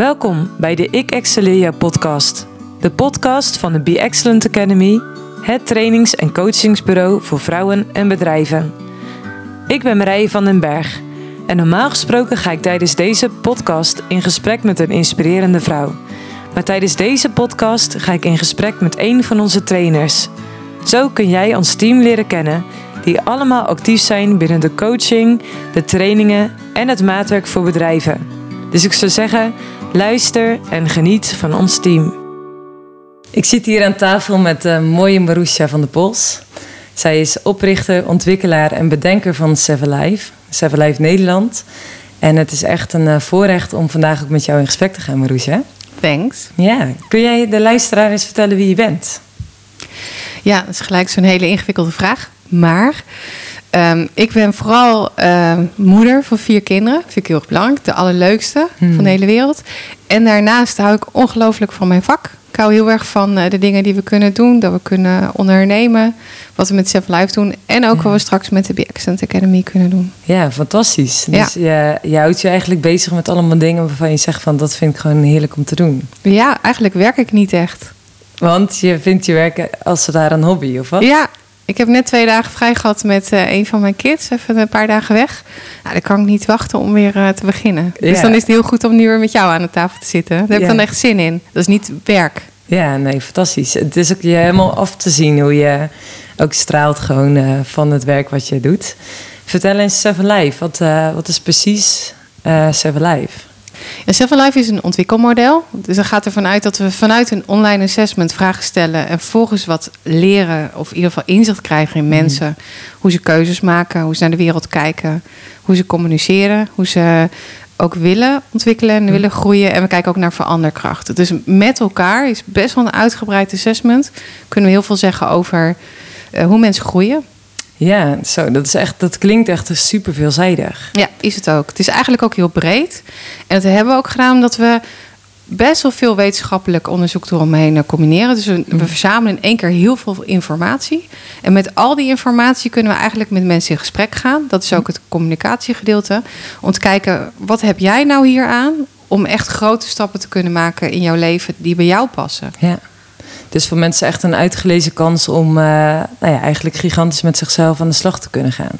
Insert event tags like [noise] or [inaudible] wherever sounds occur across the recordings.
Welkom bij de Ik Excelleer podcast. De podcast van de Be Excellent Academy, het trainings- en coachingsbureau voor vrouwen en bedrijven. Ik ben Marije van den Berg en normaal gesproken ga ik tijdens deze podcast in gesprek met een inspirerende vrouw. Maar tijdens deze podcast ga ik in gesprek met een van onze trainers. Zo kun jij ons team leren kennen, die allemaal actief zijn binnen de coaching, de trainingen en het maatwerk voor bedrijven. Dus ik zou zeggen, luister en geniet van ons team. Ik zit hier aan tafel met de mooie Marusha van de Pols. Zij is oprichter, ontwikkelaar en bedenker van Seven Life, Seven Life Nederland. En het is echt een eh, voorrecht om vandaag ook met jou in gesprek te gaan, Marusha. Thanks. Ja, kun jij de luisteraar eens vertellen wie je bent? Ja, dat is gelijk zo'n hele ingewikkelde vraag. Maar um, ik ben vooral uh, moeder van vier kinderen. Vind ik heel erg belangrijk. De allerleukste Hmm. van de hele wereld. En daarnaast hou ik ongelooflijk van mijn vak. Ik hou heel erg van uh, de dingen die we kunnen doen. Dat we kunnen ondernemen. Wat we met Seven Life doen. En ook Ja. wat we straks met de Be Excellent Academy kunnen doen. Ja, fantastisch. Ja. Dus je, je houdt je eigenlijk bezig met allemaal dingen waarvan je zegt van dat vind ik gewoon heerlijk om te doen. Ja, eigenlijk werk ik niet echt. Want je vindt je werken als ze daar een hobby, of wat? Ja, ik heb net twee dagen vrij gehad met eh, een van mijn kids. Even een paar dagen weg. Nou, dan kan ik niet wachten om weer eh, te beginnen. Dus dan is het heel goed om nu weer met jou aan de tafel te zitten. Daar heb ik dan echt zin in. Dat is niet werk. Ja, nee, fantastisch. Het is ook je helemaal af te zien hoe je ook straalt gewoon eh, van het werk wat je doet. Vertel eens Seven Life. Wat, wat is precies Seven Life? Seven Life is een ontwikkelmodel. Dus dat gaat ervan uit dat we vanuit een online assessment vragen stellen... en vervolgens wat leren of in ieder geval inzicht krijgen in mensen. Hoe ze keuzes maken, hoe ze naar de wereld kijken... hoe ze communiceren, hoe ze ook willen ontwikkelen en willen groeien. En we kijken ook naar veranderkrachten. Dus met elkaar is best wel een uitgebreid assessment. Kunnen we heel veel zeggen over eh, hoe mensen groeien. Ja, zo, dat, is echt, dat klinkt echt super veelzijdig. Ja, is het ook. Het is eigenlijk ook heel breed. En dat hebben we ook gedaan omdat we best wel veel wetenschappelijk onderzoek eromheen eh, combineren. Dus we, we verzamelen in één keer heel veel informatie. En met al die informatie kunnen we eigenlijk met mensen in gesprek gaan. Dat is ook het communicatiegedeelte. Om te kijken, wat heb jij nou hier aan? Om echt grote stappen te kunnen maken in jouw leven die bij jou passen. Ja. Dus voor mensen echt een uitgelezen kans om eh, nou ja, eigenlijk gigantisch met zichzelf aan de slag te kunnen gaan.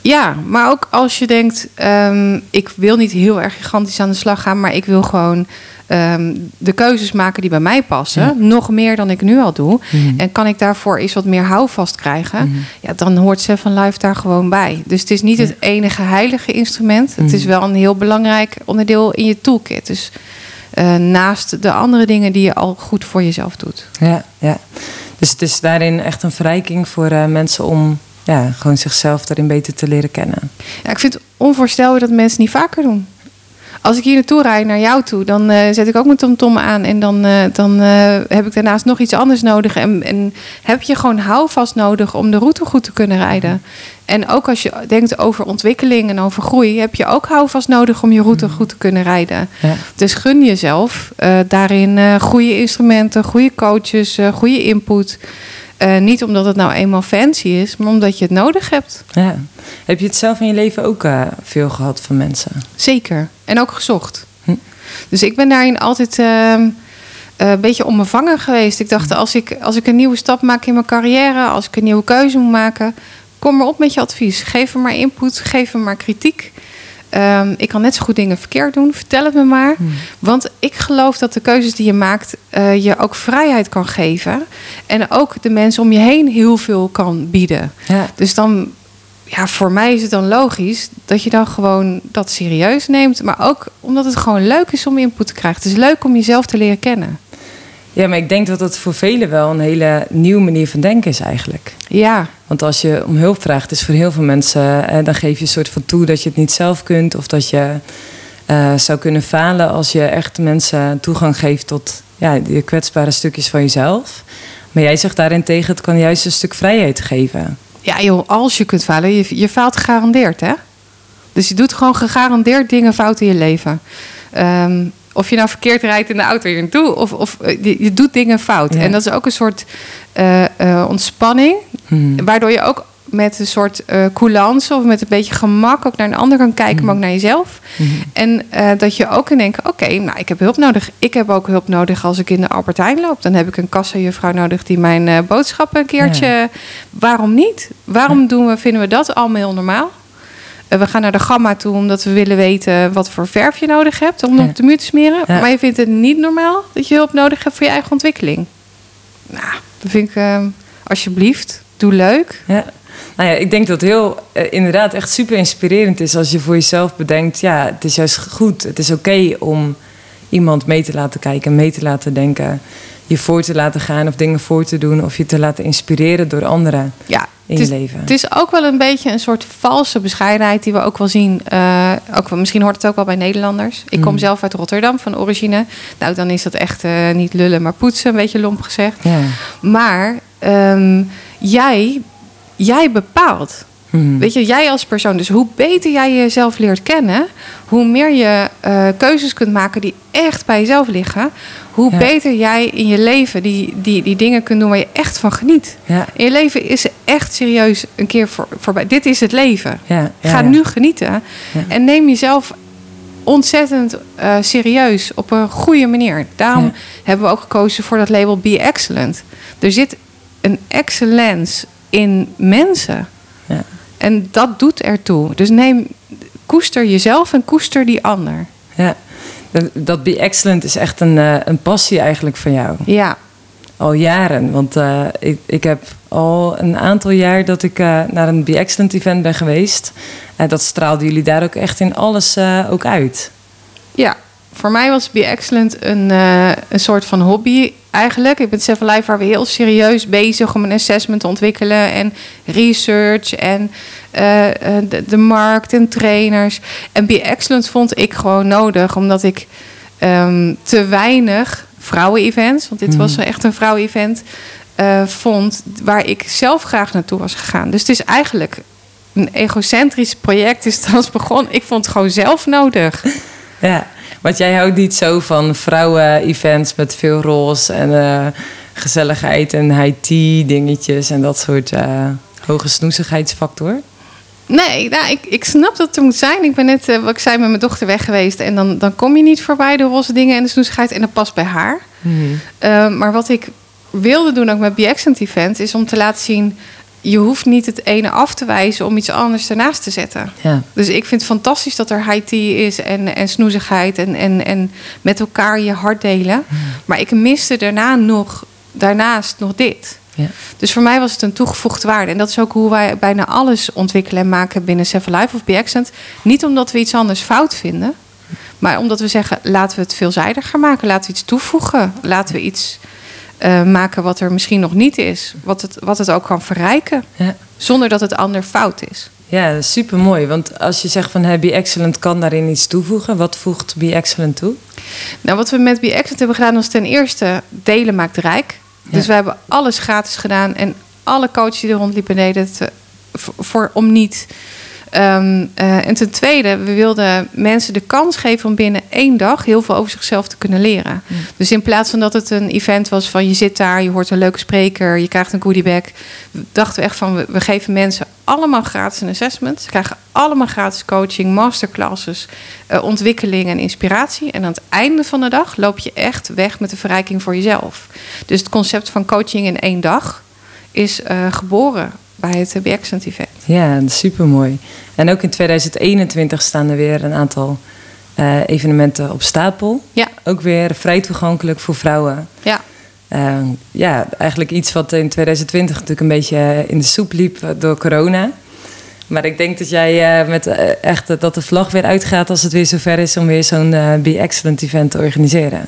Ja, maar ook als je denkt, ehm, ik wil niet heel erg gigantisch aan de slag gaan, maar ik wil gewoon ehm, de keuzes maken die bij mij passen. Ja. Nog meer dan ik nu al doe. Mhm. En kan ik daarvoor eens wat meer houvast krijgen? Mhm. Ja, dan hoort Seven Life daar gewoon bij. Dus het is niet het enige heilige instrument. Het is Mhm. wel een heel belangrijk onderdeel in je toolkit. Dus eh, naast de andere dingen die je al goed voor jezelf doet. Ja, ja. Dus het is daarin echt een verrijking voor eh, mensen om ja, gewoon zichzelf daarin beter te leren kennen. Ja, ik vind het onvoorstelbaar dat mensen niet vaker doen. Als ik hier naartoe rijd naar jou toe, dan eh, zet ik ook mijn tomtom aan. En dan, eh, dan eh, heb ik daarnaast nog iets anders nodig. En, en heb je gewoon houvast nodig om de route goed te kunnen rijden. En ook als je denkt over ontwikkeling en over groei, heb je ook houvast nodig om je route goed te kunnen rijden. Ja. Dus gun jezelf daarin goede instrumenten, goede coaches, goede input. Eh, niet omdat het nou eenmaal fancy is, maar omdat je het nodig hebt. Ja. Heb je het zelf in je leven ook eh, veel gehad van mensen? Zeker. En ook gezocht. Hm. Dus ik ben daarin altijd ehm, eh, een beetje onbevangen geweest. Ik dacht, als ik, als ik een nieuwe stap maak in mijn carrière, als ik een nieuwe keuze moet maken, kom maar op met je advies. Geef me maar input, geef me maar kritiek. Ehm, ik kan net zo goed dingen verkeerd doen. Vertel het me maar. Want ik geloof dat de keuzes die je maakt eh, je ook vrijheid kan geven. En ook de mensen om je heen heel veel kan bieden. Ja. Dus dan, ja, voor mij is het dan logisch dat je dan gewoon dat serieus neemt. Maar ook omdat het gewoon leuk is om input te krijgen. Het is leuk om jezelf te leren kennen. Ja, maar ik denk dat dat voor velen wel een hele nieuwe manier van denken is eigenlijk. Ja, Want als je om hulp vraagt, is voor heel veel mensen, eh, dan geef je een soort van toe dat je het niet zelf kunt. Of dat je eh, zou kunnen falen als je echt mensen toegang geeft tot ja, die kwetsbare stukjes van jezelf. Maar jij zegt daarentegen, het kan juist een stuk vrijheid geven. ja joh, als je kunt falen, je, je faalt gegarandeerd hè. Dus je doet gewoon gegarandeerd dingen fout in je leven. Ehm, of je nou verkeerd rijdt in de auto hier naartoe, of, of eh, je, je doet dingen fout. Ja. En dat is ook een soort eh, eh, ontspanning, Hmm. waardoor je ook met een soort eh coulance of met een beetje gemak ook naar een ander kan kijken, maar ook naar jezelf. En eh, dat je ook kan denken, oké, nou, ik heb hulp nodig. Ik heb ook hulp nodig als ik in de Albert Heijn loop. Dan heb ik een kassajuffrouw nodig die mijn boodschappen een keertje... Waarom niet? Waarom doen we, vinden we dat allemaal heel normaal? Eh, we gaan naar de gamma toe omdat we willen weten wat voor verf je nodig hebt om op de muur te smeren. Ja. Maar je vindt het niet normaal dat je hulp nodig hebt voor je eigen ontwikkeling. Nou, dat vind ik, eh, alsjeblieft, doe leuk. Ja. Nou ja, ik denk dat heel eh, inderdaad echt super inspirerend is als je voor jezelf bedenkt, ja, het is juist goed. Het is oké om iemand mee te laten kijken, mee te laten denken, je voor te laten gaan of dingen voor te doen of je te laten inspireren door anderen Ja, in je is, leven. Het is ook wel een beetje een soort valse bescheidenheid die we ook wel zien. eh, ook, misschien hoort het ook wel bij Nederlanders. Ik kom Mm. zelf uit Rotterdam van origine. Nou, dan is dat echt eh, niet lullen, maar poetsen, een beetje lomp gezegd. Ja. Maar ehm, jij, jij bepaalt. Mhm. Weet je, jij als persoon. Dus hoe beter jij jezelf leert kennen, hoe meer je eh, keuzes kunt maken die echt bij jezelf liggen, hoe Ja. beter jij in je leven die, die, die dingen kunt doen waar je echt van geniet. Ja, In je leven is echt serieus een keer voor, voorbij. Dit is het leven. ja, Ga nu genieten. En neem jezelf ontzettend eh, serieus op een goede manier. Daarom hebben we ook gekozen voor dat label Be Excellent. Er zit een excellence in mensen. Ja. En dat doet ertoe. Dus neem, koester jezelf en koester die ander. Ja. Dat- Dat Be Excellent is echt een, eh, een passie eigenlijk van jou. Ja, Al jaren. Want eh, ik, ik heb al een aantal jaar dat ik eh, naar een Be Excellent event ben geweest. En dat straalden jullie daar ook echt in alles ook uit. Ja, voor mij was Be Excellent een, eh, een soort van hobby eigenlijk. Ik ben zelf live waar we heel serieus bezig om een assessment te ontwikkelen en research en eh, de, de markt en trainers. En Be Excellent vond ik gewoon nodig, omdat ik ehm, te weinig vrouwen-events, want dit Mhm. was echt een vrouwen-event, vond waar ik zelf graag naartoe was gegaan. Dus het is eigenlijk een egocentrisch project is trouwens begonnen. Ik vond het gewoon zelf nodig. Ja, want jij houdt niet zo van vrouwen-events met veel roze en eh, gezelligheid en high tea dingetjes en dat soort eh, hoge snoezigheidsfactor. Nee, nou, ik, ik snap dat het er moet zijn. Ik ben net, eh, wat ik zei, met mijn dochter weg geweest. En dan, dan kom je niet voorbij de roze dingen en de snoesigheid. En dat past bij haar. Eh, maar wat ik wilde doen ook met BXent Event... is om te laten zien... je hoeft niet het ene af te wijzen om iets anders ernaast te zetten. Ja, Dus ik vind het fantastisch dat er high tea is en, en snoezigheid... En, en, en met elkaar je hart delen. Maar ik miste daarna nog, daarnaast nog dit... ja. Dus voor mij was het een toegevoegde waarde. En dat is ook hoe wij bijna alles ontwikkelen en maken binnen Seven Life of BXent. Niet omdat we iets anders fout vinden, maar omdat we zeggen: laten we het veelzijdiger maken. Laten we iets toevoegen. Laten we iets eh, maken wat er misschien nog niet is. Wat het, wat het ook kan verrijken. ja. Zonder dat het ander fout is. Ja, super mooi. Want als je zegt van hey, Be Excellent kan daarin iets toevoegen, wat voegt Be Excellent toe? Nou, wat we met Be Excellent hebben gedaan, was ten eerste delen maakt rijk. Dus we hebben alles gratis gedaan. En alle coaches die er rondliepen deden het eh, voor- om niet. Ehm, eh, en ten tweede, we wilden mensen de kans geven om binnen één dag heel veel over zichzelf te kunnen leren. Dus in plaats van dat het een event was van je zit daar, je hoort een leuke spreker, je krijgt een goodiebag, dachten we echt van we, we geven mensen allemaal gratis een assessment. Ze krijgen allemaal gratis coaching, masterclasses, eh, ontwikkeling en inspiratie. En aan het einde van de dag loop je echt weg met de verrijking voor jezelf. Dus het concept van coaching in één dag is eh, geboren bij het event. Ja, super mooi. En ook in 2021 staan er weer een aantal eh, evenementen op stapel. Ja, Ook weer vrij toegankelijk voor vrouwen. ja. Eh, ja, eigenlijk iets wat in 2020 natuurlijk een beetje in de soep liep eh, door corona. Maar ik denk dat jij eh, met eh, echt eh, dat de vlag weer uitgaat als het weer zover is om weer zo'n eh, Be Excellent event te organiseren.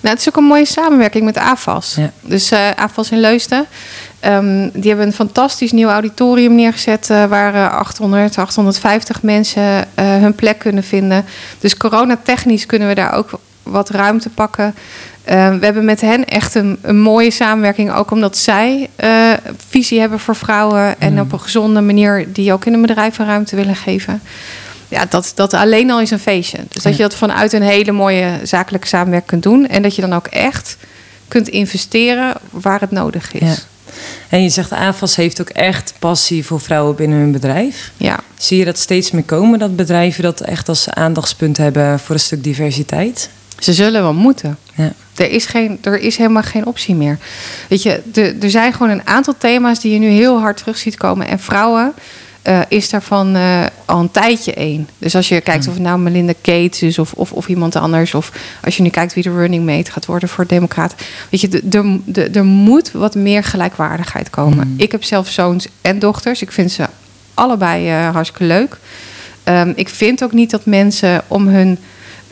Nou, het is ook een mooie samenwerking met AFAS. Ja. Dus eh AFAS in Leusden. Ehm, die hebben een fantastisch nieuw auditorium neergezet... eh, waar eh, 800, 850 mensen eh, hun plek kunnen vinden. Dus coronatechnisch kunnen we daar ook wat ruimte pakken. Eh, we hebben met hen echt een, een mooie samenwerking... ook omdat zij eh, visie hebben voor vrouwen... en Mm. op een gezonde manier die ook in een bedrijf een ruimte willen geven... Ja, dat, dat alleen al is een feestje. Dus dat je dat vanuit een hele mooie zakelijke samenwerking kunt doen. En dat je dan ook echt kunt investeren waar het nodig is. Ja. En je zegt AFAS heeft ook echt passie voor vrouwen binnen hun bedrijf. Ja. Zie je dat steeds meer komen, dat bedrijven dat echt als aandachtspunt hebben voor een stuk diversiteit? Ze zullen wel moeten. Ja. Er is, geen, er is helemaal geen optie meer. Weet je, de, er zijn gewoon een aantal thema's die je nu heel hard terug ziet komen. En vrouwen uh, is daarvan uh, al een tijdje één. Dus als je kijkt of het nou Melinda Gates is of, of, of iemand anders. Of als je nu kijkt wie de running mate gaat worden voor Democraten. Weet je, er moet wat meer gelijkwaardigheid komen. Ik heb zelf zoons en dochters. Ik vind ze allebei uh, hartstikke leuk. Um, ik vind ook niet dat mensen om hun...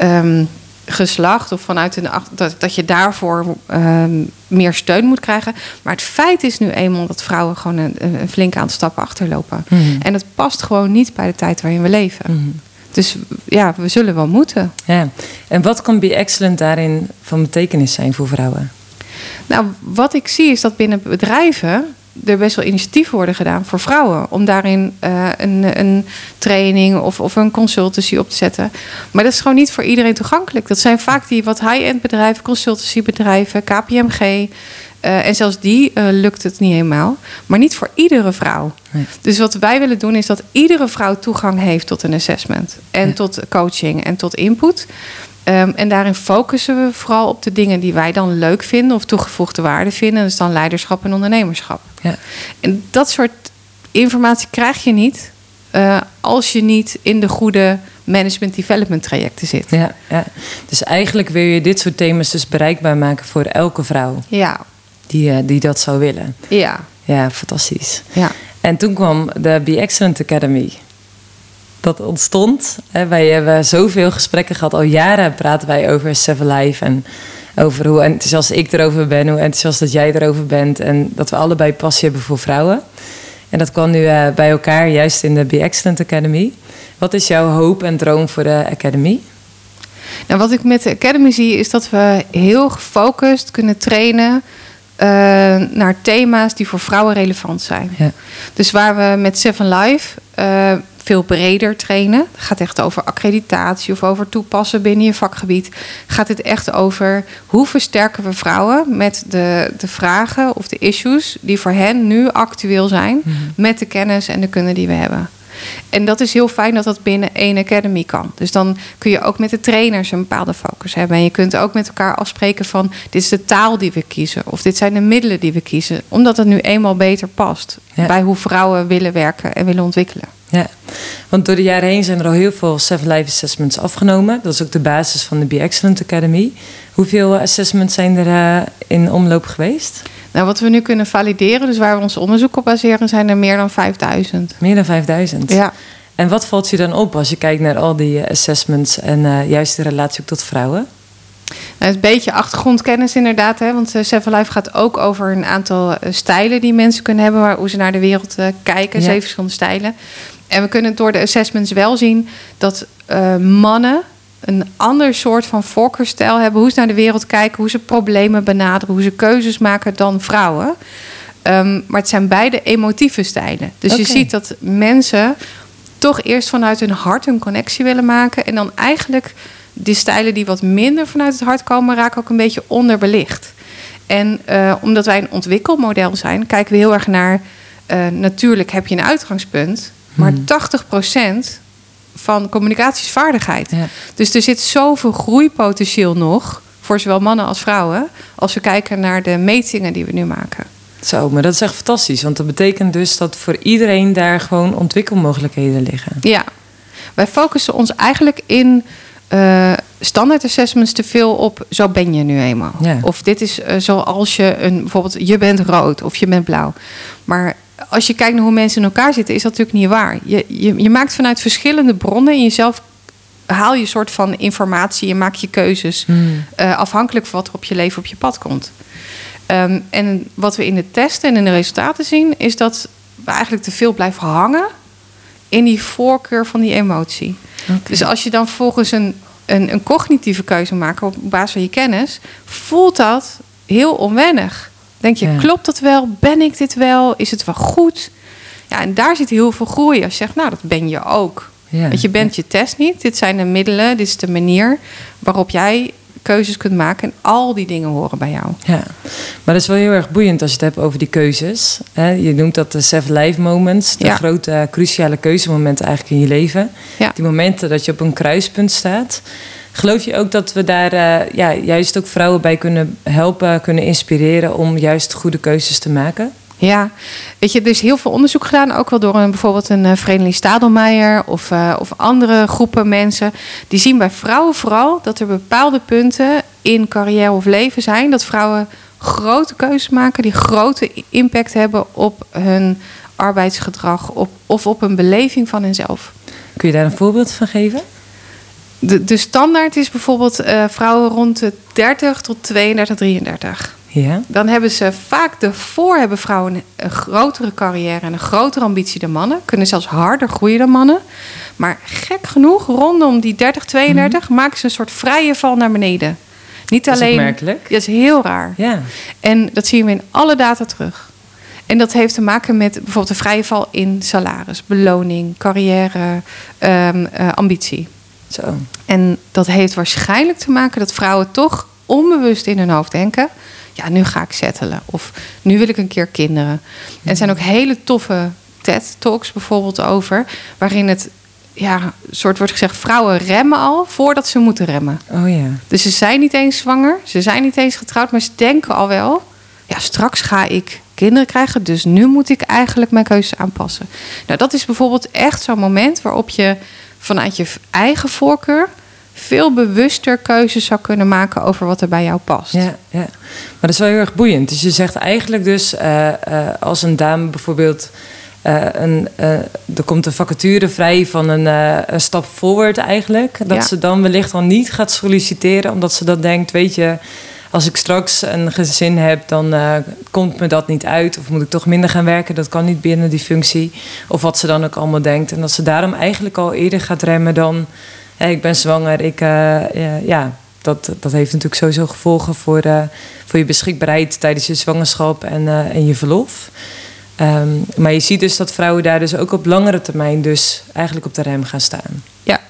Um, geslacht of vanuit een dat, dat je daarvoor um, meer steun moet krijgen. Maar het feit is nu eenmaal dat vrouwen gewoon een, een flink aantal stappen achterlopen. Mm. En het past gewoon niet bij de tijd waarin we leven. Mm. Dus ja, we zullen wel moeten. Ja. En wat kan Be Excellent daarin van betekenis zijn voor vrouwen? Nou, wat ik zie is dat binnen bedrijven er best wel initiatieven worden gedaan voor vrouwen. Om daarin uh, een, een training of, of een consultancy op te zetten. Maar dat is gewoon niet voor iedereen toegankelijk. Dat zijn vaak die wat high-end bedrijven, consultancybedrijven, KPMG. Uh, en zelfs die uh, lukt het niet helemaal. Maar niet voor iedere vrouw. Nee. Dus wat wij willen doen is dat iedere vrouw toegang heeft tot een assessment. En ja. tot coaching en tot input. Um, en daarin focussen we vooral op de dingen die wij dan leuk vinden of toegevoegde waarde vinden. Dat is dan leiderschap en ondernemerschap. Ja. En dat soort informatie krijg je niet uh, als je niet in de goede management development trajecten zit. Ja, ja, dus eigenlijk wil je dit soort thema's dus bereikbaar maken voor elke vrouw. Ja. Die, uh, die dat zou willen. Ja. Ja, fantastisch. Ja. En toen kwam de Be Excellent Academy dat ontstond. Wij hebben zoveel gesprekken gehad. Al jaren praten wij over Seven Life en over hoe enthousiast ik erover ben, hoe enthousiast dat jij erover bent. En dat we allebei passie hebben voor vrouwen. En dat kwam nu uh, bij elkaar juist in de Be Excellent Academy. Wat is jouw hoop en droom voor de Academy? Nou, wat ik met de Academy zie is dat we heel gefocust kunnen trainen uh, naar thema's die voor vrouwen relevant zijn. Ja. Dus waar we met Seven Life uh, veel breder trainen. Het gaat echt over accreditatie of over toepassen binnen je vakgebied. Gaat het echt over hoe versterken we vrouwen met de, de vragen of de issues die voor hen nu actueel zijn, mm -hmm. met de kennis en de kunde die we hebben. En dat is heel fijn dat dat binnen één academy kan. Dus dan kun je ook met de trainers een bepaalde focus hebben. En je kunt ook met elkaar afspreken van dit is de taal die we kiezen. Of dit zijn de middelen die we kiezen. Omdat het nu eenmaal beter past ja. bij hoe vrouwen willen werken en willen ontwikkelen. Ja, want door de jaren heen zijn er al heel veel Seven Life Assessments afgenomen. Dat is ook de basis van de Be Excellent Academy. Hoeveel assessments zijn er uh, in omloop geweest? Nou, wat we nu kunnen valideren, dus waar we ons onderzoek op baseren, zijn er meer dan 5000. Meer dan 5000? Ja. En wat valt je dan op als je kijkt naar al die assessments en uh, juist de relatie ook tot vrouwen? Nou, een beetje achtergrondkennis inderdaad. Hè? Want Seven Life gaat ook over een aantal stijlen die mensen kunnen hebben. Waar, hoe ze naar de wereld uh, kijken. Ja. Zeven verschillende stijlen. En we kunnen door de assessments wel zien dat uh, mannen een ander soort van voorkeurstijl hebben. Hoe ze naar de wereld kijken, hoe ze problemen benaderen, hoe ze keuzes maken dan vrouwen. Um, maar het zijn beide emotieve stijlen. Dus okay. je ziet dat mensen toch eerst vanuit hun hart een connectie willen maken. En dan eigenlijk die stijlen die wat minder vanuit het hart komen, raken ook een beetje onderbelicht. En uh, omdat wij een ontwikkelmodel zijn, kijken we heel erg naar. Uh, natuurlijk heb je een uitgangspunt, maar hmm. 80% van communicatiesvaardigheid. Ja. Dus er zit zoveel groeipotentieel nog voor zowel mannen als vrouwen. Als we kijken naar de metingen die we nu maken. Zo, maar dat is echt fantastisch. Want dat betekent dus dat voor iedereen daar gewoon ontwikkelmogelijkheden liggen. Ja, wij focussen ons eigenlijk in uh, standaard assessments te veel op zo ben je nu eenmaal. Ja. Of dit is uh, zoals je een bijvoorbeeld je bent rood of je bent blauw. Maar als je kijkt naar hoe mensen in elkaar zitten, is dat natuurlijk niet waar. Je, je, je maakt vanuit verschillende bronnen in jezelf haal je een soort van informatie en maak je keuzes hmm. uh, afhankelijk van wat er op je leven op je pad komt. Um, en wat we in de testen en in de resultaten zien, is dat we eigenlijk te veel blijven hangen in die voorkeur van die emotie. Okay. Dus als je dan volgens een, een, een cognitieve keuze maakt op basis van je kennis, voelt dat heel onwennig. Denk je, ja. klopt dat wel? Ben ik dit wel? Is het wel goed? Ja, en daar zit heel veel groei. Als je zegt, nou, dat ben je ook. Ja. Want je bent je test niet. Dit zijn de middelen, dit is de manier waarop jij keuzes kunt maken. En al die dingen horen bij jou. Ja, maar dat is wel heel erg boeiend als je het hebt over die keuzes. Je noemt dat de seven life moments. De grote, cruciale keuzemomenten eigenlijk in je leven. Ja. Die momenten dat je op een kruispunt staat. Geloof je ook dat we daar uh, ja, juist ook vrouwen bij kunnen helpen, kunnen inspireren om juist goede keuzes te maken? Ja, weet je, er is heel veel onderzoek gedaan, ook wel door een, bijvoorbeeld een uh, Stadelmeijer of, uh, of andere groepen mensen. Die zien bij vrouwen vooral dat er bepaalde punten in carrière of leven zijn, dat vrouwen grote keuzes maken die grote impact hebben op hun arbeidsgedrag op, of op een beleving van henzelf. Kun je daar een voorbeeld van geven? De, de standaard is bijvoorbeeld uh, vrouwen rond de 30 tot 32, 33. Ja. Dan hebben ze vaak daarvoor hebben vrouwen een grotere carrière en een grotere ambitie dan mannen. Kunnen zelfs harder groeien dan mannen. Maar gek genoeg, rondom die 30, 32 mm. maken ze een soort vrije val naar beneden. Niet alleen. Dat is opmerkelijk. Dat is heel raar. Ja. En dat zien we in alle data terug. En dat heeft te maken met bijvoorbeeld een vrije val in salaris, beloning, carrière, um, uh, ambitie. Zo. En dat heeft waarschijnlijk te maken dat vrouwen toch onbewust in hun hoofd denken: ja, nu ga ik settelen. Of nu wil ik een keer kinderen. En er zijn ook hele toffe TED-talks bijvoorbeeld over, waarin het ja, soort wordt gezegd: vrouwen remmen al voordat ze moeten remmen. Oh ja. Dus ze zijn niet eens zwanger, ze zijn niet eens getrouwd, maar ze denken al wel: ja, straks ga ik kinderen krijgen, dus nu moet ik eigenlijk mijn keuze aanpassen. Nou, dat is bijvoorbeeld echt zo'n moment waarop je vanuit je eigen voorkeur veel bewuster keuzes zou kunnen maken over wat er bij jou past. Ja, ja. maar dat is wel heel erg boeiend. Dus je zegt eigenlijk dus, uh, uh, als een dame bijvoorbeeld. Uh, een, er komt een vacature vrij van een, een stap forward eigenlijk. Dat ze dan wellicht al niet gaat solliciteren, omdat ze dan denkt, weet je, als ik straks een gezin heb, dan komt me dat niet uit. Of moet ik toch minder gaan werken? Dat kan niet binnen die functie. Of wat ze dan ook allemaal denkt. En dat ze daarom eigenlijk al eerder gaat remmen dan ik ben zwanger. Ik, uh, ja, dat, dat heeft natuurlijk sowieso gevolgen voor, uh, voor je beschikbaarheid tijdens je zwangerschap en, en je verlof. Um, maar je ziet dus dat vrouwen daar dus ook op langere termijn dus eigenlijk op de rem gaan staan. Ja,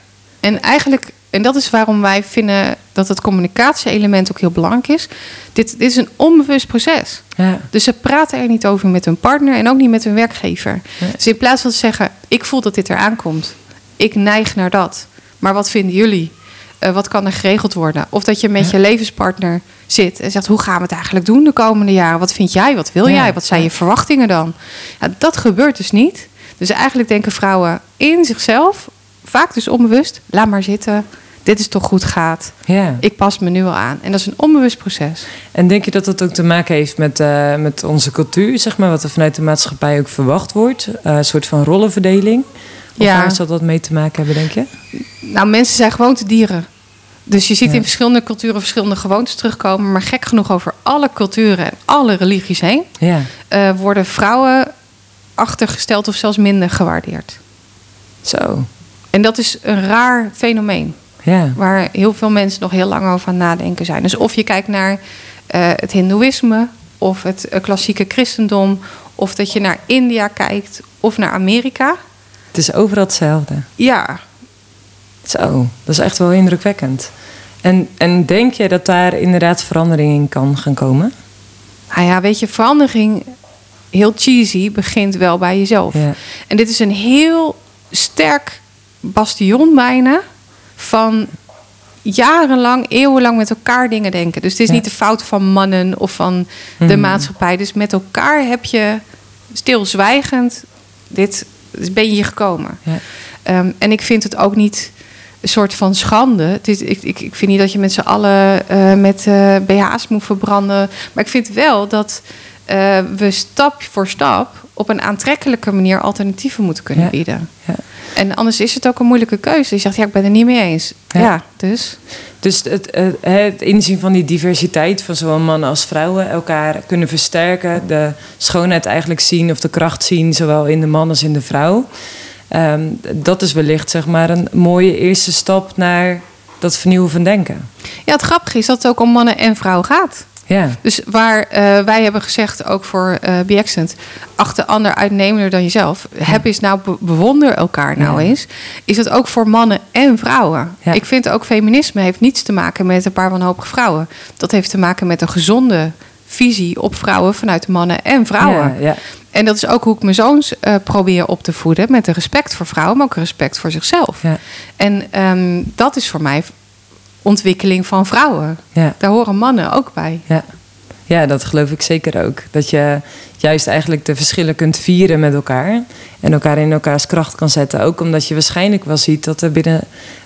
en eigenlijk, en dat is waarom wij vinden dat het communicatie-element ook heel belangrijk is. Dit, dit is een onbewust proces. Ja. Dus ze praten er niet over met hun partner en ook niet met hun werkgever. Ja. Dus in plaats van te zeggen, ik voel dat dit eraan komt. Ik neig naar dat. Maar wat vinden jullie? Uh, wat kan er geregeld worden? Of dat je met je levenspartner zit en zegt: hoe gaan we het eigenlijk doen de komende jaren? Wat vind jij? Wat wil jij? Wat zijn je verwachtingen dan? Ja, dat gebeurt dus niet. Dus eigenlijk denken vrouwen in zichzelf, vaak dus onbewust: laat maar zitten. Dit is toch goed gaat. Ja. Ik pas me nu al aan. En dat is een onbewust proces. En denk je dat dat ook te maken heeft met, uh, met onze cultuur, zeg maar, wat er vanuit de maatschappij ook verwacht wordt? Uh, een soort van rollenverdeling? Of ja. waar zal dat mee te maken hebben, denk je? Nou, mensen zijn gewoontedieren. Dus je ziet in verschillende culturen verschillende gewoontes terugkomen. Maar gek genoeg over alle culturen en alle religies heen... Ja. Uh, worden vrouwen achtergesteld of zelfs minder gewaardeerd. Zo. En dat is een raar fenomeen. Ja. Waar heel veel mensen nog heel lang over aan nadenken zijn. Dus of je kijkt naar uh, het hindoeïsme... of het uh, klassieke christendom... of dat je naar India kijkt of naar Amerika... Het is overal hetzelfde. Ja. Zo, dat is echt wel indrukwekkend. En, en denk je dat daar inderdaad verandering in kan gaan komen? Nou ja, weet je, verandering, heel cheesy, begint wel bij jezelf. Ja. En dit is een heel sterk bastion bijna van jarenlang, eeuwenlang met elkaar dingen denken. Dus het is niet de fout van mannen of van de hmm. maatschappij. Dus met elkaar heb je stilzwijgend dit dus ben je hier gekomen. Ja. Um, en ik vind het ook niet een soort van schande. Het is, ik, ik, ik vind niet dat je met z'n allen uh, met uh, BH's moet verbranden. Maar ik vind wel dat uh, we stap voor stap op een aantrekkelijke manier alternatieven moeten kunnen ja. bieden. Ja. En anders is het ook een moeilijke keuze. Je zegt, ja, ik ben er niet mee eens. Ja, ja dus. Dus het, het, het, inzien van die diversiteit van zowel mannen als vrouwen elkaar kunnen versterken. De schoonheid eigenlijk zien of de kracht zien, zowel in de man als in de vrouw. Um, dat is wellicht zeg maar een mooie eerste stap naar dat vernieuwen van denken. Ja, het grappige is dat het ook om mannen en vrouwen gaat. Ja. Dus waar eh, wij hebben gezegd, ook voor eh Be Excellent, acht de ander uitnemender dan jezelf. Heb eens nou, be- bewonder elkaar nou Ja. eens. Is dat ook voor mannen en vrouwen? Ja. Ik vind ook feminisme heeft niets te maken met een paar wanhopige vrouwen. Dat heeft te maken met een gezonde visie op vrouwen vanuit mannen en vrouwen. Ja, ja. En dat is ook hoe ik mijn zoons eh, probeer op te voeden. Met een respect voor vrouwen, maar ook respect voor zichzelf. Ja. En ehm, dat is voor mij ontwikkeling van vrouwen. Ja. Daar horen mannen ook bij. Ja. ja, dat geloof ik zeker ook. Dat je juist eigenlijk de verschillen kunt vieren met elkaar. En elkaar in elkaars kracht kan zetten. Ook omdat je waarschijnlijk wel ziet dat er binnen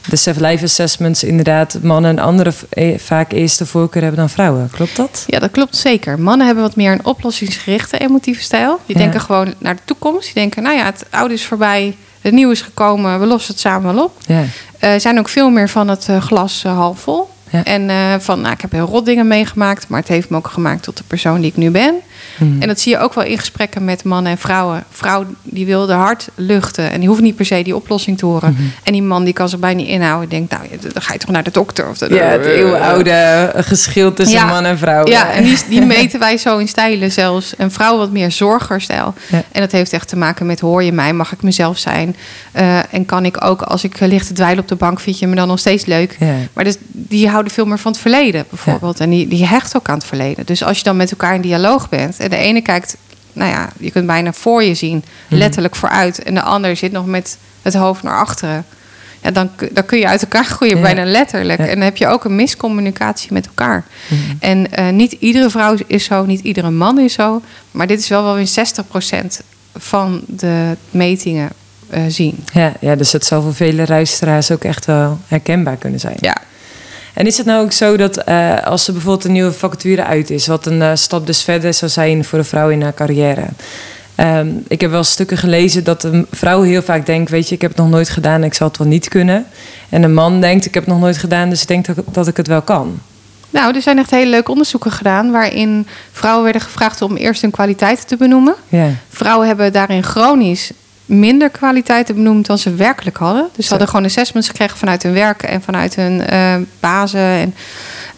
de Self Life Assessments... inderdaad mannen een andere eh, vaak eerste voorkeur hebben dan vrouwen. Klopt dat? Ja, dat klopt zeker. Mannen hebben wat meer een oplossingsgerichte emotieve stijl. Die Ja. denken gewoon naar de toekomst. Die denken, nou ja, het oude is voorbij, het nieuwe is gekomen, we lossen het samen wel op. Ja. Eh zijn ook veel meer van het eh, glas eh, half vol. Ja. En van, nou, ik heb heel rot dingen meegemaakt, maar het heeft me ook gemaakt tot de persoon die ik nu ben. Mhm. En dat zie je ook wel in gesprekken met mannen en vrouwen. Vrouw die wil de hart luchten en die hoeft niet per se die oplossing te horen. Mhm. En die man die kan zich bijna niet inhouden. Denkt, nou, dan ga je toch naar de dokter. Of de, Ja, het eeuwenoude geschil tussen Ja. man en vrouw. Ja, en die, die [laughs] meten wij zo in stijlen zelfs. Een vrouw wat meer zorgerstijl. Ja. En dat heeft echt te maken met hoor je mij, mag ik mezelf zijn? Eh, en kan ik ook, als ik eh, lig te dweilen op de bank, vind je me dan nog steeds leuk? Ja. Maar dus, die houden veel meer van het verleden bijvoorbeeld. En die, die hecht ook aan het verleden. Dus als je dan met elkaar in dialoog bent... de ene kijkt, nou ja, je kunt bijna voor je zien... Mhm. letterlijk vooruit... en de ander zit nog met het hoofd naar achteren... Ja, dan, kun- dan kun je uit elkaar groeien, Ja. bijna letterlijk. Ja. En dan heb je ook een miscommunicatie met elkaar. Mhm. En eh, niet iedere vrouw is zo, niet iedere man is zo. Maar dit is wel wel in 60% van de metingen eh, zien. Ja, ja, dus het zal voor vele luisteraars ook echt wel herkenbaar kunnen zijn. Ja. En is het nou ook zo dat eh, als er bijvoorbeeld een nieuwe vacature uit is, wat een eh, stap dus verder zou zijn voor een vrouw in haar carrière? Ehm, ik heb wel stukken gelezen dat een vrouw heel vaak denkt: Weet je, ik heb het nog nooit gedaan, ik zal het wel niet kunnen. En een man denkt: Ik heb het nog nooit gedaan, dus ik denk dat, dat ik het wel kan. Nou, er zijn echt hele leuke onderzoeken gedaan... waarin vrouwen werden gevraagd om eerst hun kwaliteiten te benoemen. Ja, Vrouwen hebben daarin chronisch minder kwaliteiten benoemd dan ze werkelijk hadden. Dus ze hadden gewoon assessments gekregen vanuit hun werk en vanuit hun eh bazen. En,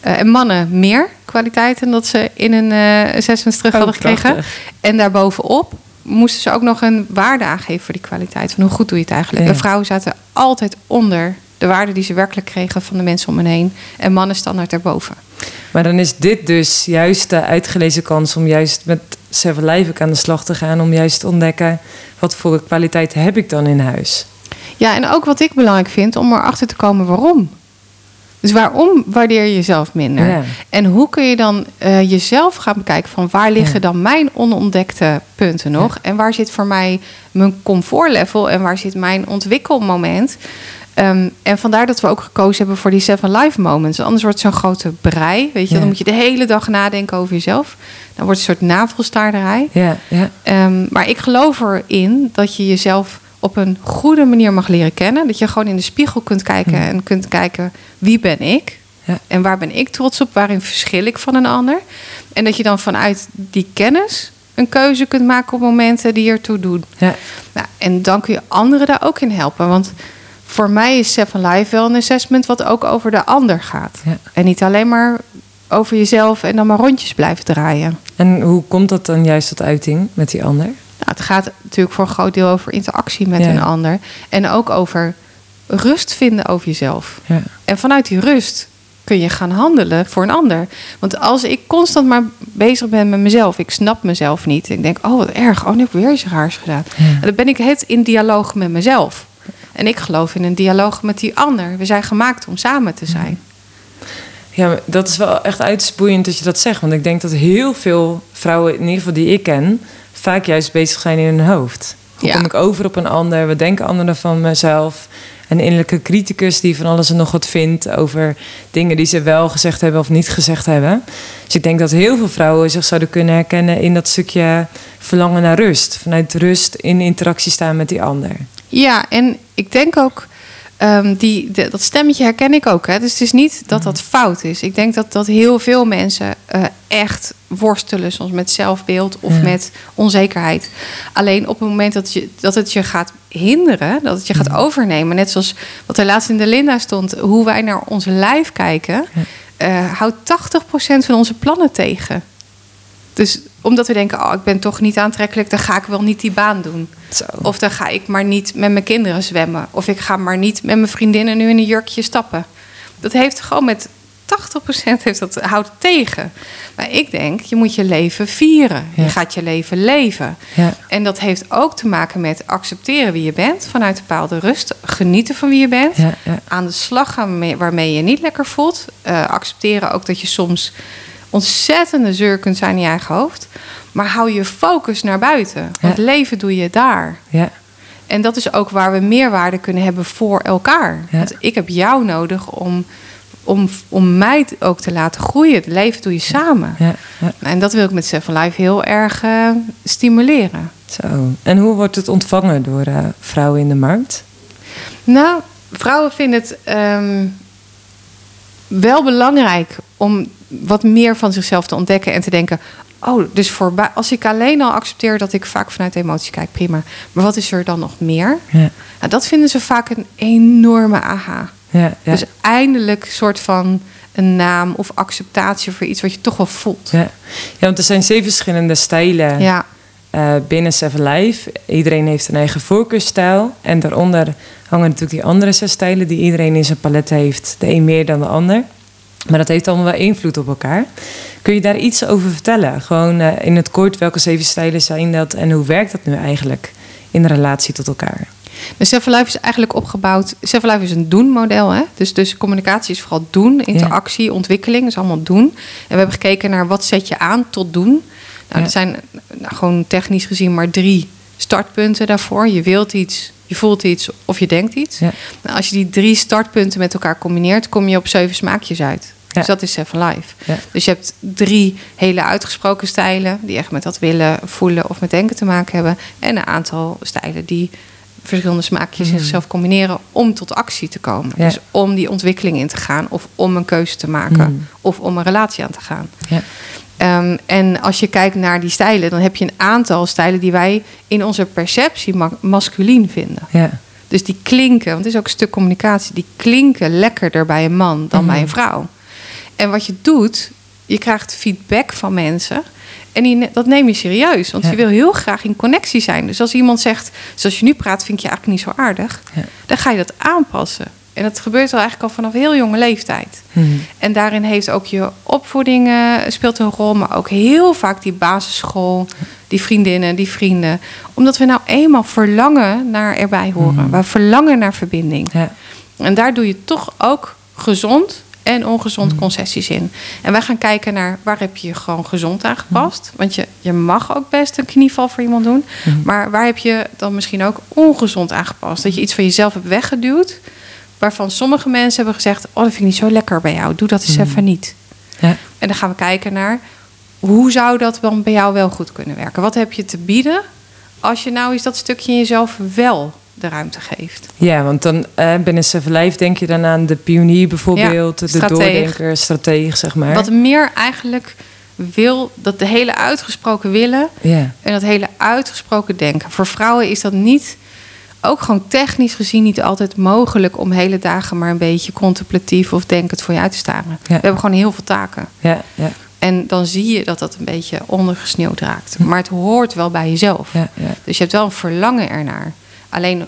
eh, en mannen meer kwaliteiten dat ze in hun eh, assessments terug hadden Oh, gekregen. prachtig. En daarbovenop moesten ze ook nog een waarde aangeven voor die kwaliteit. Van hoe goed doe je het eigenlijk? Ja. En vrouwen zaten altijd onder de waarde die ze werkelijk kregen van de mensen om hen heen. En mannen standaard erboven. Maar dan is dit dus juist de uitgelezen kans om juist met Ook aan de slag te gaan. Om juist te ontdekken wat voor kwaliteit heb ik dan in huis. Ja, en ook wat ik belangrijk vind om erachter te komen waarom. Dus waarom waardeer je jezelf minder? Ja. En hoe kun je dan eh, jezelf gaan bekijken van waar liggen Ja. dan mijn onontdekte punten nog? En waar zit voor mij mijn comfortlevel en waar zit mijn ontwikkelmoment? Ehm, en vandaar dat we ook gekozen hebben voor die Seven Life Moments. Anders wordt het zo'n grote brei. Weet je, Ja. dan moet je de hele dag nadenken over jezelf. Dan wordt het een soort navelstaarderij. Ja, ja, Ehm, maar ik geloof erin dat je jezelf op een goede manier mag leren kennen. Dat je gewoon in de spiegel kunt kijken en kunt kijken wie ben ik Ja. en waar ben ik trots op, waarin verschil ik van een ander. En dat je dan vanuit die kennis een keuze kunt maken op momenten die ertoe doen. ja. Nou, en dan kun je anderen daar ook in helpen. Want voor mij is Seven Life wel een assessment wat ook over de ander gaat. Ja. En niet alleen maar over jezelf en dan maar rondjes blijven draaien. En hoe komt dat dan juist tot uiting met die ander? Nou, het gaat natuurlijk voor een groot deel over interactie met Ja. een ander. En ook over rust vinden over jezelf. Ja. En vanuit die rust kun je gaan handelen voor een ander. Want als ik constant maar bezig ben met mezelf, ik snap mezelf niet. Ik denk, oh wat erg, oh nu heb ik weer iets raars gedaan. En dan ben ik het in dialoog met mezelf. En ik geloof in een dialoog met die ander. We zijn gemaakt om samen te zijn. Ja, dat is wel echt uitspoeiend dat je dat zegt. Want ik denk dat heel veel vrouwen, in ieder geval die ik ken, vaak juist bezig zijn in hun hoofd. Hoe Ja. kom ik over op een ander? Wat denken anderen van mezelf? Een innerlijke criticus die van alles en nog wat vindt over dingen die ze wel gezegd hebben of niet gezegd hebben. Dus ik denk dat heel veel vrouwen zich zouden kunnen herkennen in dat stukje verlangen naar rust. Vanuit rust in interactie staan met die ander. Ja, en ik denk ook, ehm, die, de- dat stemmetje herken ik ook. Hè? Dus het is niet dat dat fout is. Ik denk dat, dat heel veel mensen eh, echt worstelen, soms met zelfbeeld of Ja. met onzekerheid. Alleen op het moment dat, je, dat het je gaat hinderen, dat het je gaat overnemen, net zoals wat er laatst in de Linda stond, hoe wij naar ons lijf kijken. Eh, houdt 80% van onze plannen tegen. Dus omdat we denken, oh, ik ben toch niet aantrekkelijk, dan ga ik wel niet die baan doen. Zo. Of dan ga ik maar niet met mijn kinderen zwemmen. Of ik ga maar niet met mijn vriendinnen nu in een jurkje stappen. Dat heeft gewoon met 80% heeft dat, houdt tegen. Maar ik denk, je moet je leven vieren. Ja. Je gaat je leven leven. Ja. En dat heeft ook te maken met accepteren wie je bent. Vanuit een bepaalde rust. Genieten van wie je bent. Ja, ja. Aan de slag gaan waarmee- je niet lekker voelt. Eh, accepteren ook dat je soms ontzettende zeur kunt zijn in je eigen hoofd. Maar hou je focus naar buiten. Want Ja. leven doe je daar. Ja. En dat is ook waar we meerwaarde kunnen hebben voor elkaar. Ja. Want ik heb jou nodig om, om, om mij ook te laten groeien. Het leven doe je samen. Ja. ja. En dat wil ik met Seven Life heel erg eh, stimuleren. Zo. En hoe wordt het ontvangen door eh, vrouwen in de markt? Nou, vrouwen vinden het ehm, wel belangrijk om wat meer van zichzelf te ontdekken en te denken. Oh, dus voorbij, als ik alleen al accepteer dat ik vaak vanuit emotie kijk, prima. Maar wat is er dan nog meer? Ja. Nou, dat vinden ze vaak een enorme aha. Ja. Ja. Dus eindelijk een soort van een naam of acceptatie voor iets wat je toch wel voelt. ja. ja, want er zijn zeven verschillende stijlen Ja, eh, binnen Seven Life. Iedereen heeft een eigen voorkeurstijl. En daaronder hangen natuurlijk die andere zes stijlen die iedereen in zijn palet heeft. De een meer dan de ander. Maar dat heeft allemaal wel invloed op elkaar. Kun je daar iets over vertellen? Gewoon eh, in het kort, welke zeven stijlen zijn dat en hoe werkt dat nu eigenlijk in relatie tot elkaar? de Seven Life is eigenlijk opgebouwd. Seven Life is een doen-model. Hè? Dus, dus communicatie is vooral doen, interactie, ontwikkeling is allemaal doen. En we hebben gekeken naar wat zet je aan tot doen. Nou, Ja. Er zijn nou, gewoon technisch gezien maar drie startpunten daarvoor. Je wilt iets, je voelt iets of je denkt iets. Ja. Nou, als je die drie startpunten met elkaar combineert, kom je op zeven smaakjes uit. Ja. Dus dat is Seven Life. Ja. Dus je hebt drie hele uitgesproken stijlen die echt met dat willen, voelen of met denken te maken hebben. En een aantal stijlen die verschillende smaakjes Mhm. zichzelf combineren om tot actie te komen. Ja. Dus om die ontwikkeling in te gaan of om een keuze te maken Mhm. of om een relatie aan te gaan. Ja. Ehm, en als je kijkt naar die stijlen, dan heb je een aantal stijlen die wij in onze perceptie ma- masculien vinden. Ja. Dus die klinken, want het is ook een stuk communicatie, die klinken lekkerder bij een man dan Mhm. bij een vrouw. En wat je doet, je krijgt feedback van mensen. En die, dat neem je serieus, want Ja. je wil heel graag in connectie zijn. Dus als iemand zegt, zoals je nu praat, vind ik je eigenlijk niet zo aardig, Ja. dan ga je dat aanpassen. En dat gebeurt al eigenlijk al vanaf heel jonge leeftijd. Mhm. En daarin heeft ook je opvoeding eh, speelt een rol, maar ook heel vaak die basisschool, die vriendinnen, die vrienden. Omdat we nou eenmaal verlangen naar erbij horen. Mhm. We verlangen naar verbinding. Ja. En daar doe je toch ook gezond en ongezond Mhm. concessies in. En wij gaan kijken naar waar heb je je gewoon gezond aangepast. Want je, je mag ook best een knieval voor iemand doen. Maar waar heb je dan misschien ook ongezond aangepast? Dat je iets van jezelf hebt weggeduwd. Waarvan sommige mensen hebben gezegd: Oh, dat vind ik niet zo lekker bij jou. Doe dat eens Mhm. even niet. Ja. En dan gaan we kijken naar hoe zou dat dan bij jou wel goed kunnen werken? Wat heb je te bieden als je nou eens dat stukje in jezelf wel de ruimte geeft? Ja, want dan eh, binnen Seven Life denk je dan aan de pionier bijvoorbeeld, Ja, de doordenker, strateeg, zeg maar. Wat meer eigenlijk wil, dat de hele uitgesproken willen Ja, en dat hele uitgesproken denken. Voor vrouwen is dat niet, ook gewoon technisch gezien, niet altijd mogelijk om hele dagen maar een beetje contemplatief of denkend voor je uit te staren. We hebben gewoon heel veel taken. ja, ja, En dan zie je dat dat een beetje ondergesneeuwd raakt. Maar het hoort wel bij jezelf. ja, ja. Dus je hebt wel een verlangen ernaar. Alleen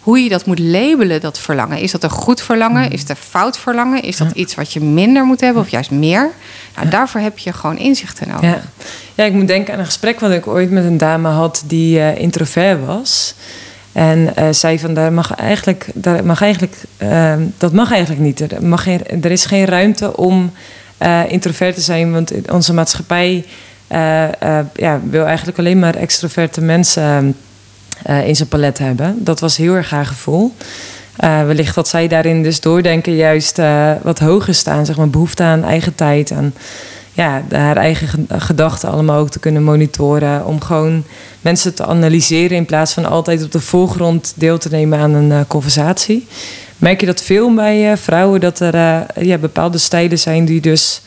hoe je dat moet labelen, dat verlangen. Is dat een goed verlangen? Is het een fout verlangen? Is dat iets wat je minder moet hebben of juist meer? Nou, Daarvoor heb je gewoon inzichten nodig. Ja. ja, ik moet denken aan een gesprek wat ik ooit met een dame had die eh, introvert was. En eh, zei van, daar mag eigenlijk, daar mag eigenlijk, eh, dat mag eigenlijk niet. Er, mag geen, er is geen ruimte om eh, introvert te zijn, want onze maatschappij eh, ja, wil eigenlijk alleen maar extroverte mensen in zijn palet hebben. Dat was heel erg haar gevoel. Wellicht dat zij daarin dus doordenken juist wat hoger staan, zeg maar, behoefte aan eigen tijd, aan ja, haar eigen ge- gedachten allemaal ook te kunnen monitoren. Om gewoon mensen te analyseren in plaats van altijd op de voorgrond deel te nemen aan een eh, conversatie. Merk je dat veel bij eh, vrouwen dat er eh, ja, bepaalde stijlen zijn die dus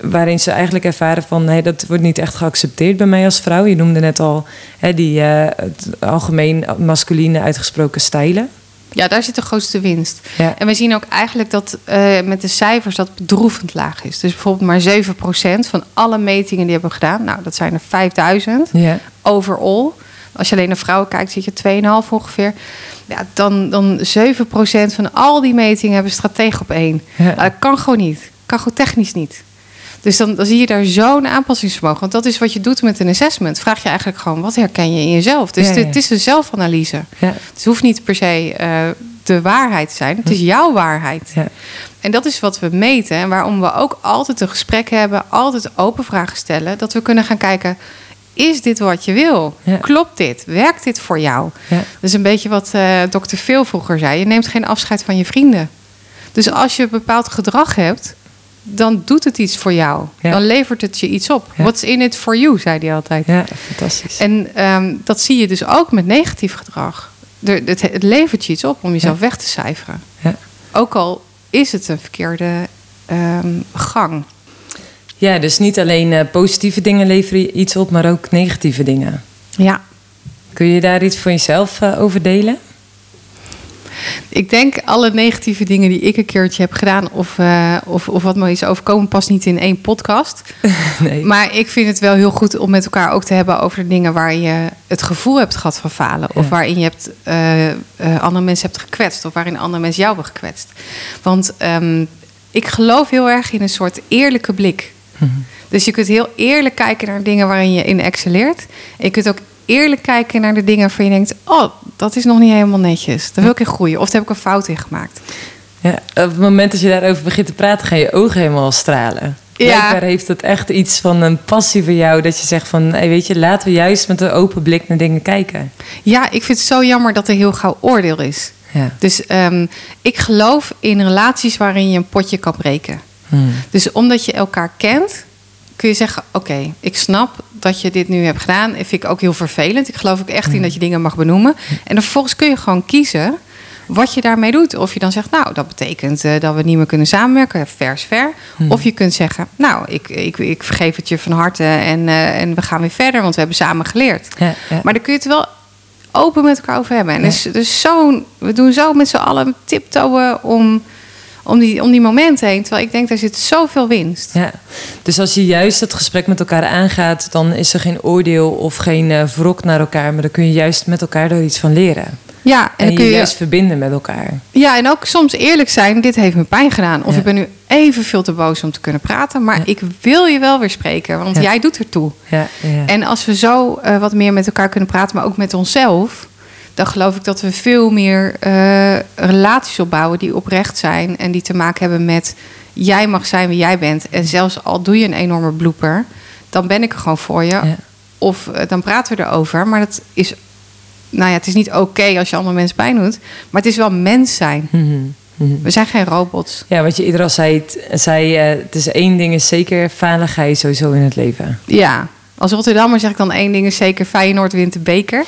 waarin ze eigenlijk ervaren van hey, dat wordt niet echt geaccepteerd bij mij als vrouw. Je noemde net al die algemeen masculine uitgesproken stijlen. Ja, daar zit de grootste winst. Ja. En we zien ook eigenlijk dat eh, met de cijfers dat bedroevend laag is. Dus bijvoorbeeld maar 7% van alle metingen die hebben we gedaan. Nou, dat zijn er 5000 Ja. overall. Als je alleen naar vrouwen kijkt, zit je 2,5 ongeveer. Ja, dan, dan 7% van al die metingen hebben stratege op één. Ja. Nou, dat kan gewoon niet. Kan gewoon technisch niet. Dus dan, dan zie je daar zo'n aanpassingsvermogen. Want dat is wat je doet met een assessment. Vraag je eigenlijk gewoon, wat herken je in jezelf? Dus Ja, het, ja. het is een zelfanalyse. Ja. Het hoeft niet per se eh, de waarheid te zijn. Het is jouw waarheid. Ja. En dat is wat we meten. En waarom we ook altijd een gesprek hebben. Altijd open vragen stellen. Dat we kunnen gaan kijken... Is dit wat je wil? Ja. Klopt dit? Werkt dit voor jou? Ja. Dat is een beetje wat eh dokter Phil vroeger zei. Je neemt geen afscheid van je vrienden. Dus als je een bepaald gedrag hebt... dan doet het iets voor jou. Ja. Dan levert het je iets op. Ja. What's in it for you, zei hij altijd. ja, fantastisch. En ehm, dat zie je dus ook met negatief gedrag. Er, het, het levert je iets op om jezelf weg te cijferen. Ja. Ook al is het een verkeerde ehm, gang. Ja, dus niet alleen eh, positieve dingen leveren je iets op, maar ook negatieve dingen. Ja. Kun je daar iets voor jezelf eh, over delen? Ik denk alle negatieve dingen die ik een keertje heb gedaan... of, eh, of, of wat me is overkomen, past niet in één podcast. [laughs] Nee. Maar ik vind het wel heel goed om met elkaar ook te hebben... over de dingen waar je het gevoel hebt gehad van falen. Of waarin je hebt, eh, eh, andere mensen hebt gekwetst. Of waarin andere mensen jou hebben gekwetst. Want ehm, ik geloof heel erg in een soort eerlijke blik. Mhm. Dus je kunt heel eerlijk kijken naar dingen waarin je in excelleert. En je kunt ook eerlijk kijken naar de dingen waarvan je denkt... oh, dat is nog niet helemaal netjes. Daar wil ik in groeien. Of daar heb ik een fout in gemaakt. Ja, op het moment dat je daarover begint te praten, gaan je ogen helemaal stralen. Ja. Blijkbaar heeft dat echt iets van een passie voor jou. Dat je zegt van, hey, weet je, laten we juist met een open blik naar dingen kijken. Ja, ik vind het zo jammer dat er heel gauw oordeel is. Ja. Dus ehm, ik geloof in relaties waarin je een potje kan breken. Hmm. Dus omdat je elkaar kent, kun je zeggen: Oké, ik snap dat je dit nu hebt gedaan. En vind ik ook heel vervelend. Ik geloof ook echt in dat je dingen mag benoemen. En dan vervolgens kun je gewoon kiezen wat je daarmee doet. Of je dan zegt: Nou, dat betekent eh, dat we niet meer kunnen samenwerken. Vers, ver. Of je kunt zeggen: Nou, ik, ik, ik vergeef het je van harte en, eh, en we gaan weer verder, want we hebben samen geleerd. Ja, ja. Maar daar kun je het wel open met elkaar over hebben. En Ja. dus, dus zo, we doen zo met z'n allen tiptoeën om, om, die, om die momenten heen. Terwijl ik denk, daar zit zoveel winst. Ja, dus als je juist het gesprek met elkaar aangaat, dan is er geen oordeel of geen eh wrok naar elkaar, maar dan kun je juist met elkaar er iets van leren. Ja, en, En, dan kun je je, juist verbinden met elkaar. ja, en ook soms eerlijk zijn, dit heeft me pijn gedaan. Of Ja. ik ben nu even veel te boos om te kunnen praten. Maar Ja. ik wil je wel weer spreken, want Ja. jij doet ertoe. Ja, ja. En als we zo eh, wat meer met elkaar kunnen praten, maar ook met onszelf... dan geloof ik dat we veel meer eh, relaties opbouwen die oprecht zijn... en die te maken hebben met jij mag zijn wie jij bent. En zelfs al doe je een enorme blooper, dan ben ik er gewoon voor je. Ja. Of eh, dan praten we erover. Maar dat is, nou ja, het is niet oké als je andere mensen pijn doet. Maar het is wel mens zijn. Mhm, mhm. We zijn geen robots. Ja, wat je eerder al zei, zei eh, het is één ding is zeker, je sowieso in het leven. Ja, als Rotterdammer zeg ik dan één ding is zeker Feyenoord wint de beker.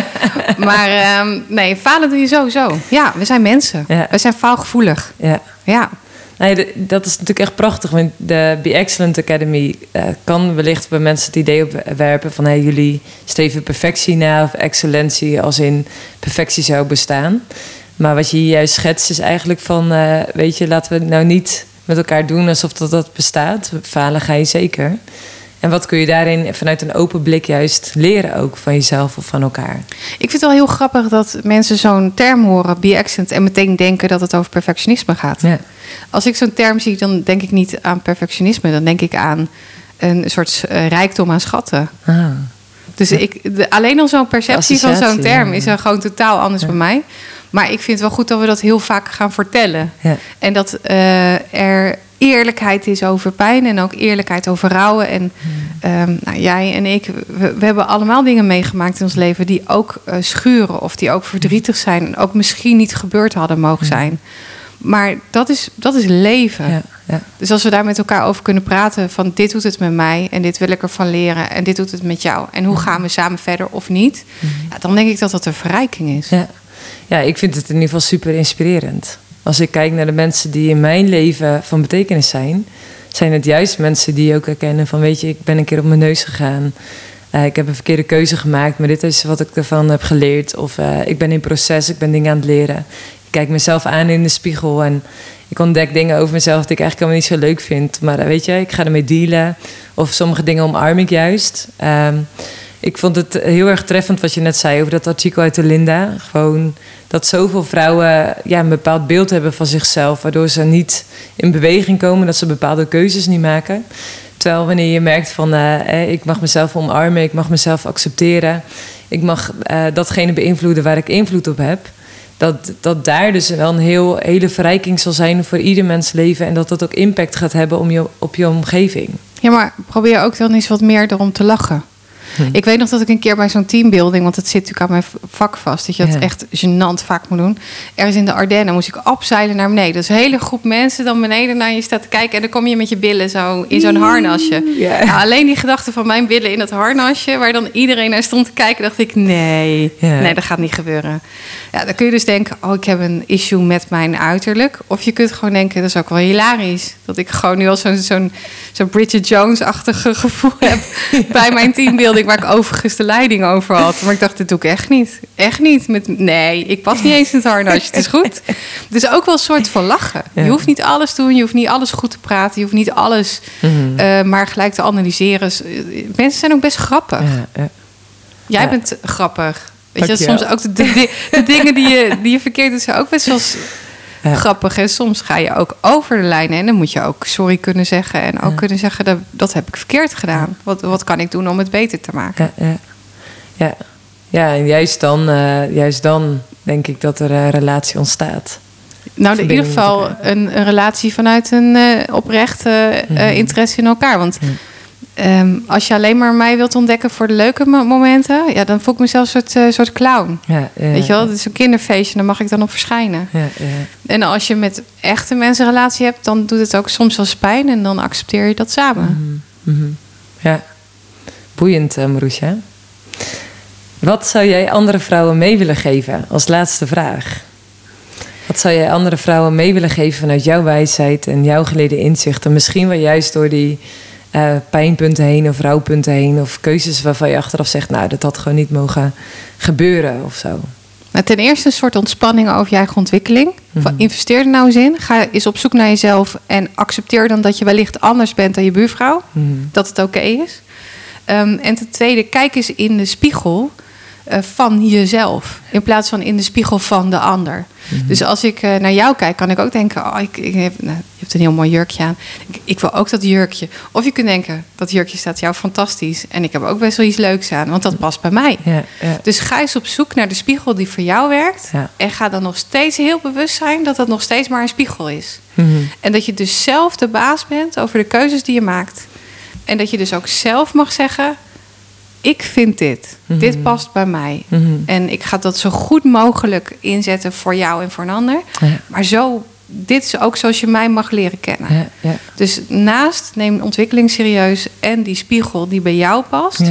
[laughs] maar ehm, nee, falen doe je sowieso. Ja, we zijn mensen. Ja. We zijn faalgevoelig. Ja. Ja, Nee, dat is natuurlijk echt prachtig. Want de Be Excellent Academy eh, kan wellicht bij mensen het idee opwerpen van hey, jullie streven perfectie na of excellentie als in perfectie zou bestaan. Maar wat je hier juist schetst is eigenlijk van, eh, weet je, laten we het nou niet met elkaar doen alsof dat, dat bestaat. Falen ga je zeker. En wat kun je daarin vanuit een open blik juist leren ook van jezelf of van elkaar? ik vind het wel heel grappig dat mensen zo'n term horen, be excellent, en meteen denken dat het over perfectionisme gaat. Ja, Als ik zo'n term zie, dan denk ik niet aan perfectionisme. Dan denk ik aan een soort eh, rijkdom aan schatten. ah, Dus ik, de- alleen al zo'n perceptie van zo'n term ja. is er gewoon totaal anders bij mij. Maar ik vind het wel goed dat we dat heel vaak gaan vertellen. ja, En dat eh, er eerlijkheid is over pijn en ook eerlijkheid over rouwen. En ehm, nou, jij en ik, we, we hebben allemaal dingen meegemaakt in ons leven die ook eh, schuren of die ook verdrietig zijn. En ook misschien niet gebeurd hadden mogen zijn. Maar dat is, dat is leven. ja, ja. Dus als we daar met elkaar over kunnen praten van dit doet het met mij en dit wil ik ervan leren en dit doet het met jou. En hoe gaan we samen verder of niet? Ja, dan denk ik dat dat een verrijking is. Ja. ja, ik vind het in ieder geval super inspirerend. Als ik kijk naar de mensen die in mijn leven van betekenis zijn, zijn het juist mensen die ook herkennen van weet je, ik ben een keer op mijn neus gegaan. eh, ik heb een verkeerde keuze gemaakt, maar dit is wat ik ervan heb geleerd. Of eh, ik ben in proces, ik ben dingen aan het leren. Ik kijk mezelf aan in de spiegel en ik ontdek dingen over mezelf die ik eigenlijk helemaal niet zo leuk vind. Maar eh, weet je, ik ga ermee dealen. Of sommige dingen omarm ik juist. Ehm, ik vond het heel erg treffend wat je net zei over dat artikel uit de Linda. Gewoon dat zoveel vrouwen ja, een bepaald beeld hebben van zichzelf, waardoor ze niet in beweging komen, dat ze bepaalde keuzes niet maken. Terwijl wanneer je merkt van uh, ik mag mezelf omarmen, ik mag mezelf accepteren, ik mag uh, datgene beïnvloeden waar ik invloed op heb. Dat, dat daar dus wel een heel, hele verrijking zal zijn voor ieder mens leven. En dat dat ook impact gaat hebben om je, op je omgeving. Ja, maar probeer ook dan eens wat meer erom te lachen. Hm. Ik weet nog dat ik een keer bij zo'n teambuilding, want het zit natuurlijk aan mijn vak vast, dat je dat echt gênant vaak moet doen. Ergens in de Ardennen moest ik opzeilen naar beneden. Dus een hele groep mensen dan beneden naar je staat te kijken en dan kom je met je billen zo in zo'n harnasje. Nou, alleen die gedachte van mijn billen in dat harnasje, waar dan iedereen naar stond te kijken, dacht ik: nee, nee, dat gaat niet gebeuren. Ja, dan kun je dus denken: oh, ik heb een issue met mijn uiterlijk. Of je kunt gewoon denken: dat is ook wel hilarisch. Dat ik gewoon nu al zo'n zo'n zo Bridget Jones-achtige [laughs] gevoel heb [laughs] bij mijn teambuilding waar ik overigens de leiding over had. Maar ik dacht, dit doe ik echt niet. Echt niet. Met, nee, ik pas niet eens in het harnasje. Het is goed. Dus ook wel een soort van lachen. Je hoeft niet alles te doen. Je hoeft niet alles goed te praten. Je hoeft niet alles mhm. uh, maar gelijk te analyseren. Mensen zijn ook best grappig. Ja, ja. Jij bent grappig. Weet je, soms ook de, de, de, dingen die je, die je verkeerd doet, zijn ook best wel grappig. En soms ga je ook over de lijnen. En dan moet je ook sorry kunnen zeggen. En ook kunnen zeggen, dat, dat heb ik verkeerd gedaan. Wat, wat kan ik doen om het beter te maken? Ja, ja. ja. en juist dan, uh, juist dan denk ik dat er een relatie ontstaat. Nou, in ieder geval een, een, relatie vanuit een uh, oprechte uh, interesse in elkaar. Want Ehm, als je alleen maar mij wilt ontdekken voor de leuke momenten, ja, dan voel ik mezelf een soort, uh, soort clown. Ja, ja, Weet je wel, het is een kinderfeestje, dan mag ik dan op verschijnen. Ja, en als je met echte mensen een relatie hebt, dan doet het ook soms wel pijn en dan accepteer je dat samen. Mm -hmm. Ja, boeiend, uh, Marusha. Wat zou jij andere vrouwen mee willen geven als laatste vraag? Wat zou jij andere vrouwen mee willen geven vanuit jouw wijsheid en jouw geleden inzichten? Misschien wel juist door die uh, pijnpunten heen of rouwpunten heen. Of keuzes waarvan je achteraf zegt, nou, dat had gewoon niet mogen gebeuren of zo. Nou, ten eerste een soort ontspanning over je eigen ontwikkeling. Mm Investeer er nou eens in. Ga eens op zoek naar jezelf en accepteer dan dat je wellicht anders bent dan je buurvrouw. Mhm. Dat het oké is. Um, en ten tweede, kijk eens in de spiegel uh, van jezelf. In plaats van in de spiegel van de ander. Mhm. Dus als ik uh, naar jou kijk, kan ik ook denken: oh, ik, ik heb, nou, je hebt een heel mooi jurkje aan. Ik, ik, wil ook dat jurkje. Of je kunt denken: dat jurkje staat jou fantastisch. En ik heb ook best wel iets leuks aan, want dat past bij mij. Ja, ja. Dus ga eens op zoek naar de spiegel die voor jou werkt. Ja. En ga dan nog steeds heel bewust zijn dat dat nog steeds maar een spiegel is. Mhm. En dat je dus zelf de baas bent over de keuzes die je maakt. En dat je dus ook zelf mag zeggen: ik vind dit. Mhm. Dit past bij mij. Mhm. En ik ga dat zo goed mogelijk inzetten voor jou en voor een ander. Maar zo, dit is ook zoals je mij mag leren kennen. Ja, ja. Dus naast neem ontwikkeling serieus en die spiegel die bij jou past,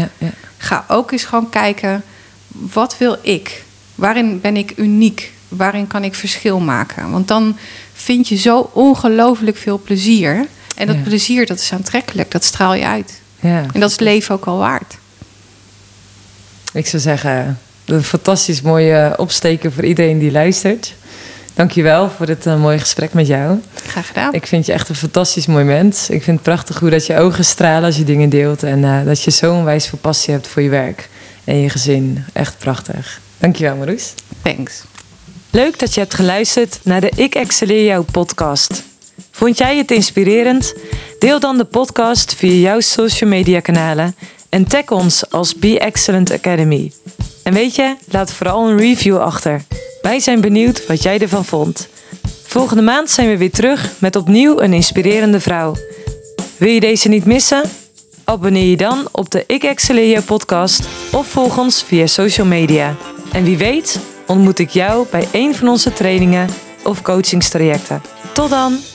ga ook eens gewoon kijken: wat wil ik? Waarin ben ik uniek? Waarin kan ik verschil maken? Want dan vind je zo ongelooflijk veel plezier. En dat plezier, dat is aantrekkelijk. Dat straal je uit. En dat is leven ook al waard. Ik zou zeggen, een fantastisch mooie opsteken voor iedereen die luistert. Dankjewel voor dit uh, mooie gesprek met jou. Graag gedaan. Ik vind je echt een fantastisch mooi mens. Ik vind het prachtig hoe dat je ogen stralen als je dingen deelt. En uh, dat je zo'n wijs veel passie hebt voor je werk en je gezin. Echt prachtig. Dankjewel Marloes. Thanks. Leuk dat je hebt geluisterd naar de Ik Excelleer Jou podcast. Vond jij het inspirerend? Deel dan de podcast via jouw social media kanalen en tag ons als Be Excellent Academy. En weet je, laat vooral een review achter. Wij zijn benieuwd wat jij ervan vond. Volgende maand zijn we weer terug met opnieuw een inspirerende vrouw. Wil je deze niet missen? Abonneer je dan op de Ik Excelleer podcast of volg ons via social media. En wie weet ontmoet ik jou bij een van onze trainingen of coachingstrajecten. Tot dan!